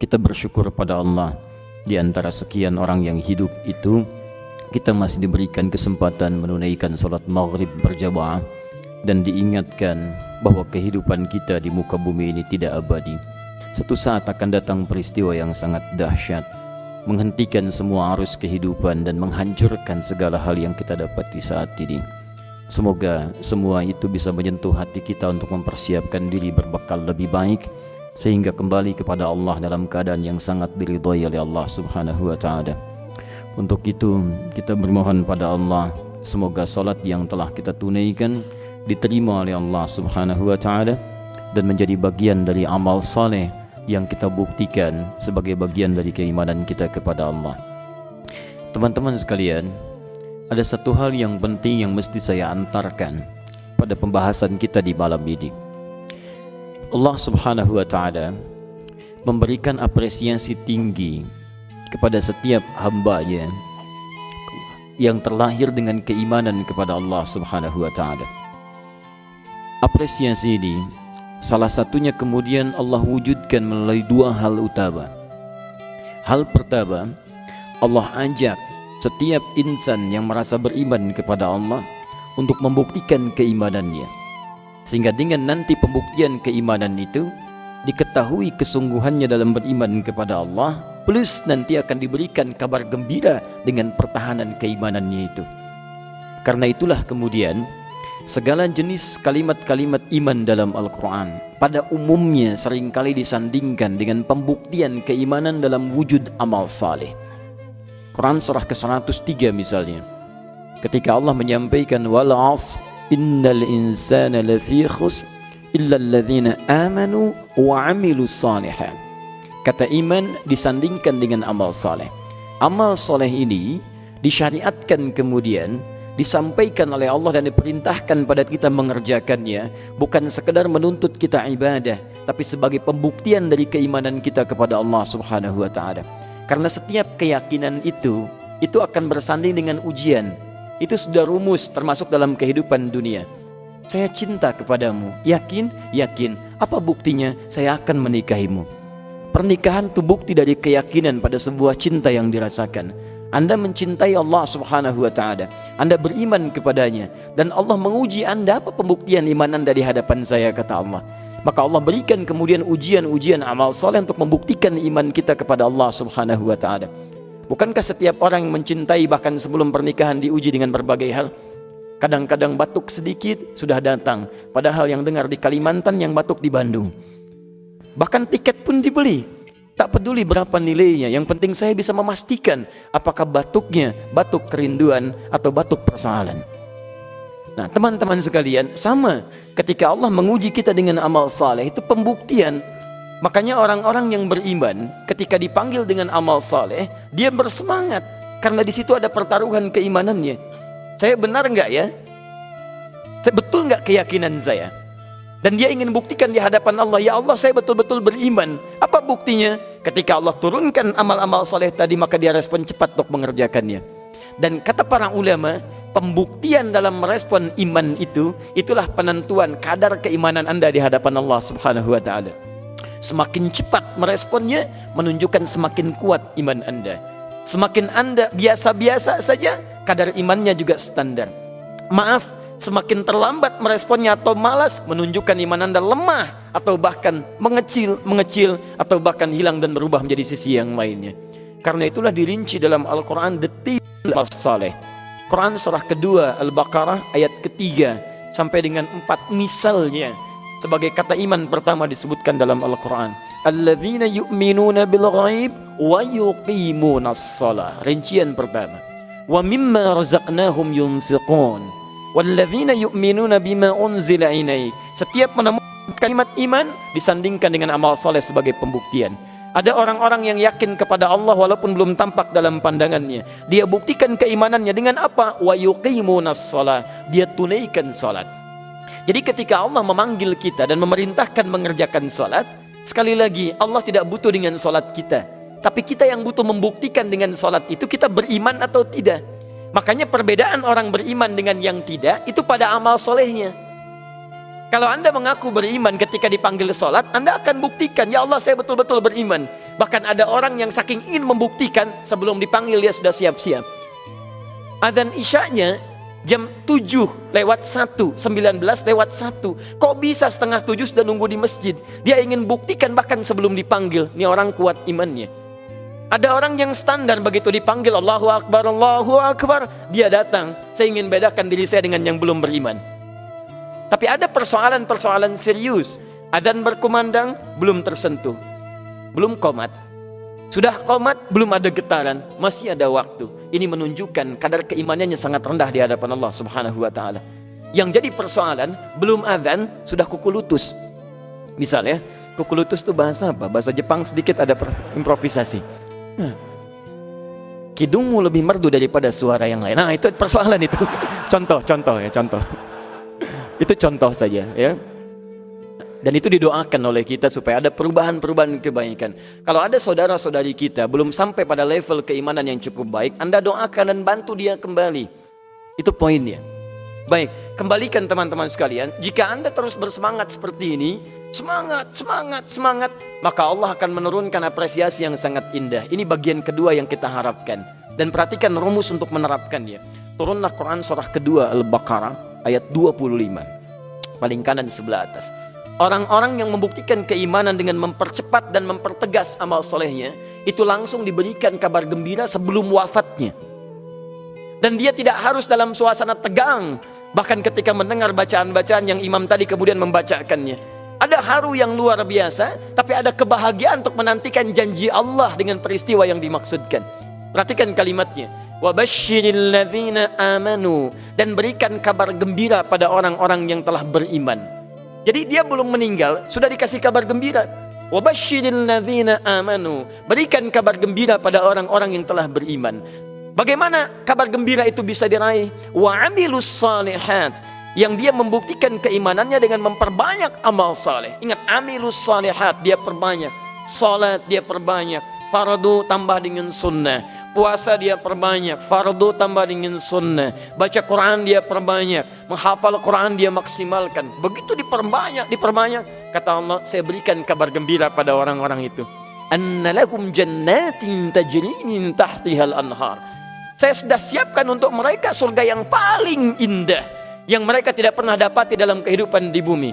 kita bersyukur pada Allah di antara sekian orang yang hidup itu kita masih diberikan kesempatan menunaikan salat maghrib berjamaah dan diingatkan bahwa kehidupan kita di muka bumi ini tidak abadi. Satu saat akan datang peristiwa yang sangat dahsyat menghentikan semua arus kehidupan dan menghancurkan segala hal yang kita dapat di saat ini. Semoga semua itu bisa menyentuh hati kita untuk mempersiapkan diri berbekal lebih baik sehingga kembali kepada Allah dalam keadaan yang sangat diridhai oleh Allah Subhanahu wa taala. Untuk itu kita bermohon pada Allah semoga salat yang telah kita tunaikan diterima oleh Allah Subhanahu wa taala dan menjadi bagian dari amal saleh yang kita buktikan sebagai bagian dari keimanan kita kepada Allah. Teman-teman sekalian, ada satu hal yang penting yang mesti saya antarkan pada pembahasan kita di malam ini. Allah Subhanahu wa taala memberikan apresiasi tinggi kepada setiap hambanya yang terlahir dengan keimanan kepada Allah Subhanahu wa taala. Apresiasi ini salah satunya kemudian Allah wujudkan melalui dua hal utama. Hal pertama, Allah ajak setiap insan yang merasa beriman kepada Allah untuk membuktikan keimanannya. Sehingga dengan nanti pembuktian keimanan itu diketahui kesungguhannya dalam beriman kepada Allah plus nanti akan diberikan kabar gembira dengan pertahanan keimanannya itu. Karena itulah kemudian segala jenis kalimat-kalimat iman dalam Al-Quran pada umumnya sering kali disandingkan dengan pembuktian keimanan dalam wujud amal saleh. Quran surah ke-103 misalnya. Ketika Allah menyampaikan wal 'asr innal insana lafi khusr illa alladhina amanu wa 'amilus salihat. Kata iman disandingkan dengan amal saleh. Amal saleh ini disyariatkan kemudian disampaikan oleh Allah dan diperintahkan pada kita mengerjakannya bukan sekedar menuntut kita ibadah tapi sebagai pembuktian dari keimanan kita kepada Allah Subhanahu wa taala. Karena setiap keyakinan itu itu akan bersanding dengan ujian. Itu sudah rumus termasuk dalam kehidupan dunia. Saya cinta kepadamu. Yakin? Yakin. Apa buktinya? Saya akan menikahimu. Pernikahan itu bukti dari keyakinan pada sebuah cinta yang dirasakan. Anda mencintai Allah Subhanahu wa taala. Anda beriman kepadanya dan Allah menguji Anda apa pembuktian iman Anda di hadapan saya kata Allah. Maka Allah berikan kemudian ujian-ujian amal soleh untuk membuktikan iman kita kepada Allah subhanahu wa ta'ala. Bukankah setiap orang yang mencintai bahkan sebelum pernikahan diuji dengan berbagai hal? Kadang-kadang batuk sedikit sudah datang. Padahal yang dengar di Kalimantan yang batuk di Bandung. Bahkan tiket pun dibeli. Tak peduli berapa nilainya, yang penting saya bisa memastikan apakah batuknya batuk kerinduan atau batuk persoalan. Nah, teman-teman sekalian, sama ketika Allah menguji kita dengan amal saleh itu pembuktian. Makanya orang-orang yang beriman ketika dipanggil dengan amal saleh, dia bersemangat karena di situ ada pertaruhan keimanannya. Saya benar nggak ya? Saya betul nggak keyakinan saya? Dan dia ingin buktikan di hadapan Allah, ya Allah saya betul-betul beriman. Apa buktinya? Ketika Allah turunkan amal-amal saleh tadi, maka dia respon cepat untuk mengerjakannya. Dan kata para ulama, pembuktian dalam merespon iman itu itulah penentuan kadar keimanan Anda di hadapan Allah Subhanahu wa taala. Semakin cepat meresponnya menunjukkan semakin kuat iman Anda. Semakin Anda biasa-biasa saja, kadar imannya juga standar. Maaf, semakin terlambat meresponnya atau malas menunjukkan iman Anda lemah atau bahkan mengecil, mengecil atau bahkan hilang dan berubah menjadi sisi yang lainnya. Karena itulah dirinci dalam Al-Qur'an detil saleh Quran surah kedua Al-Baqarah ayat ketiga sampai dengan empat misalnya sebagai kata iman pertama disebutkan dalam Al-Quran. Alladzina yu'minuna bil ghaib wa yuqimuna salah. Rincian pertama. Wa mimma razaqnahum yunfiqun. Walladzina yu'minuna bima unzila ilaik. Setiap menemukan kalimat iman disandingkan dengan amal saleh sebagai pembuktian. Ada orang-orang yang yakin kepada Allah walaupun belum tampak dalam pandangannya. Dia buktikan keimanannya dengan apa? Wa yuqimunas salat. Dia tunaikan salat. Jadi ketika Allah memanggil kita dan memerintahkan mengerjakan salat, sekali lagi Allah tidak butuh dengan salat kita. Tapi kita yang butuh membuktikan dengan salat itu kita beriman atau tidak. Makanya perbedaan orang beriman dengan yang tidak itu pada amal solehnya. Kalau Anda mengaku beriman ketika dipanggil sholat, Anda akan buktikan, ya Allah saya betul-betul beriman. Bahkan ada orang yang saking ingin membuktikan sebelum dipanggil dia sudah siap-siap. Adzan isyanya jam 7 lewat 1, 19 lewat 1. Kok bisa setengah 7 sudah nunggu di masjid? Dia ingin buktikan bahkan sebelum dipanggil. Ini orang kuat imannya. Ada orang yang standar begitu dipanggil Allahu Akbar, Allahu Akbar. Dia datang. Saya ingin bedakan diri saya dengan yang belum beriman. Tapi ada persoalan-persoalan serius. Adzan berkumandang, belum tersentuh. Belum komat. Sudah komat, belum ada getaran, masih ada waktu. Ini menunjukkan kadar keimanannya sangat rendah di hadapan Allah Subhanahu wa taala. Yang jadi persoalan, belum adzan sudah kuku lutus. Misalnya, kuku lutus itu bahasa apa? Bahasa Jepang sedikit ada improvisasi. Kidungmu lebih merdu daripada suara yang lain. Nah, itu persoalan itu. contoh, contoh ya, contoh. Itu contoh saja ya. Dan itu didoakan oleh kita supaya ada perubahan-perubahan kebaikan. Kalau ada saudara-saudari kita belum sampai pada level keimanan yang cukup baik, Anda doakan dan bantu dia kembali. Itu poinnya. Baik, kembalikan teman-teman sekalian. Jika Anda terus bersemangat seperti ini, semangat, semangat, semangat, maka Allah akan menurunkan apresiasi yang sangat indah. Ini bagian kedua yang kita harapkan. Dan perhatikan rumus untuk menerapkannya. Turunlah Quran surah kedua Al-Baqarah ayat 25 paling kanan sebelah atas. Orang-orang yang membuktikan keimanan dengan mempercepat dan mempertegas amal solehnya, itu langsung diberikan kabar gembira sebelum wafatnya. Dan dia tidak harus dalam suasana tegang, bahkan ketika mendengar bacaan-bacaan yang imam tadi kemudian membacakannya. Ada haru yang luar biasa, tapi ada kebahagiaan untuk menantikan janji Allah dengan peristiwa yang dimaksudkan. Perhatikan kalimatnya. Amanu dan berikan kabar gembira pada orang-orang yang telah beriman. Jadi dia belum meninggal, sudah dikasih kabar gembira. Wabashiril amanu. Berikan kabar gembira pada orang-orang yang telah beriman. Bagaimana kabar gembira itu bisa diraih? Wa amilus salihat yang dia membuktikan keimanannya dengan memperbanyak amal saleh. Ingat amilus salihat dia perbanyak, salat dia perbanyak, fardu tambah dengan sunnah Puasa dia perbanyak, fardu tambah dengan sunnah. Baca Quran dia perbanyak, menghafal Quran dia maksimalkan. Begitu diperbanyak, diperbanyak. Kata Allah, saya berikan kabar gembira pada orang-orang itu. Annalahum jannatin tajri min tahtihal anhar. Saya sudah siapkan untuk mereka surga yang paling indah yang mereka tidak pernah dapati dalam kehidupan di bumi.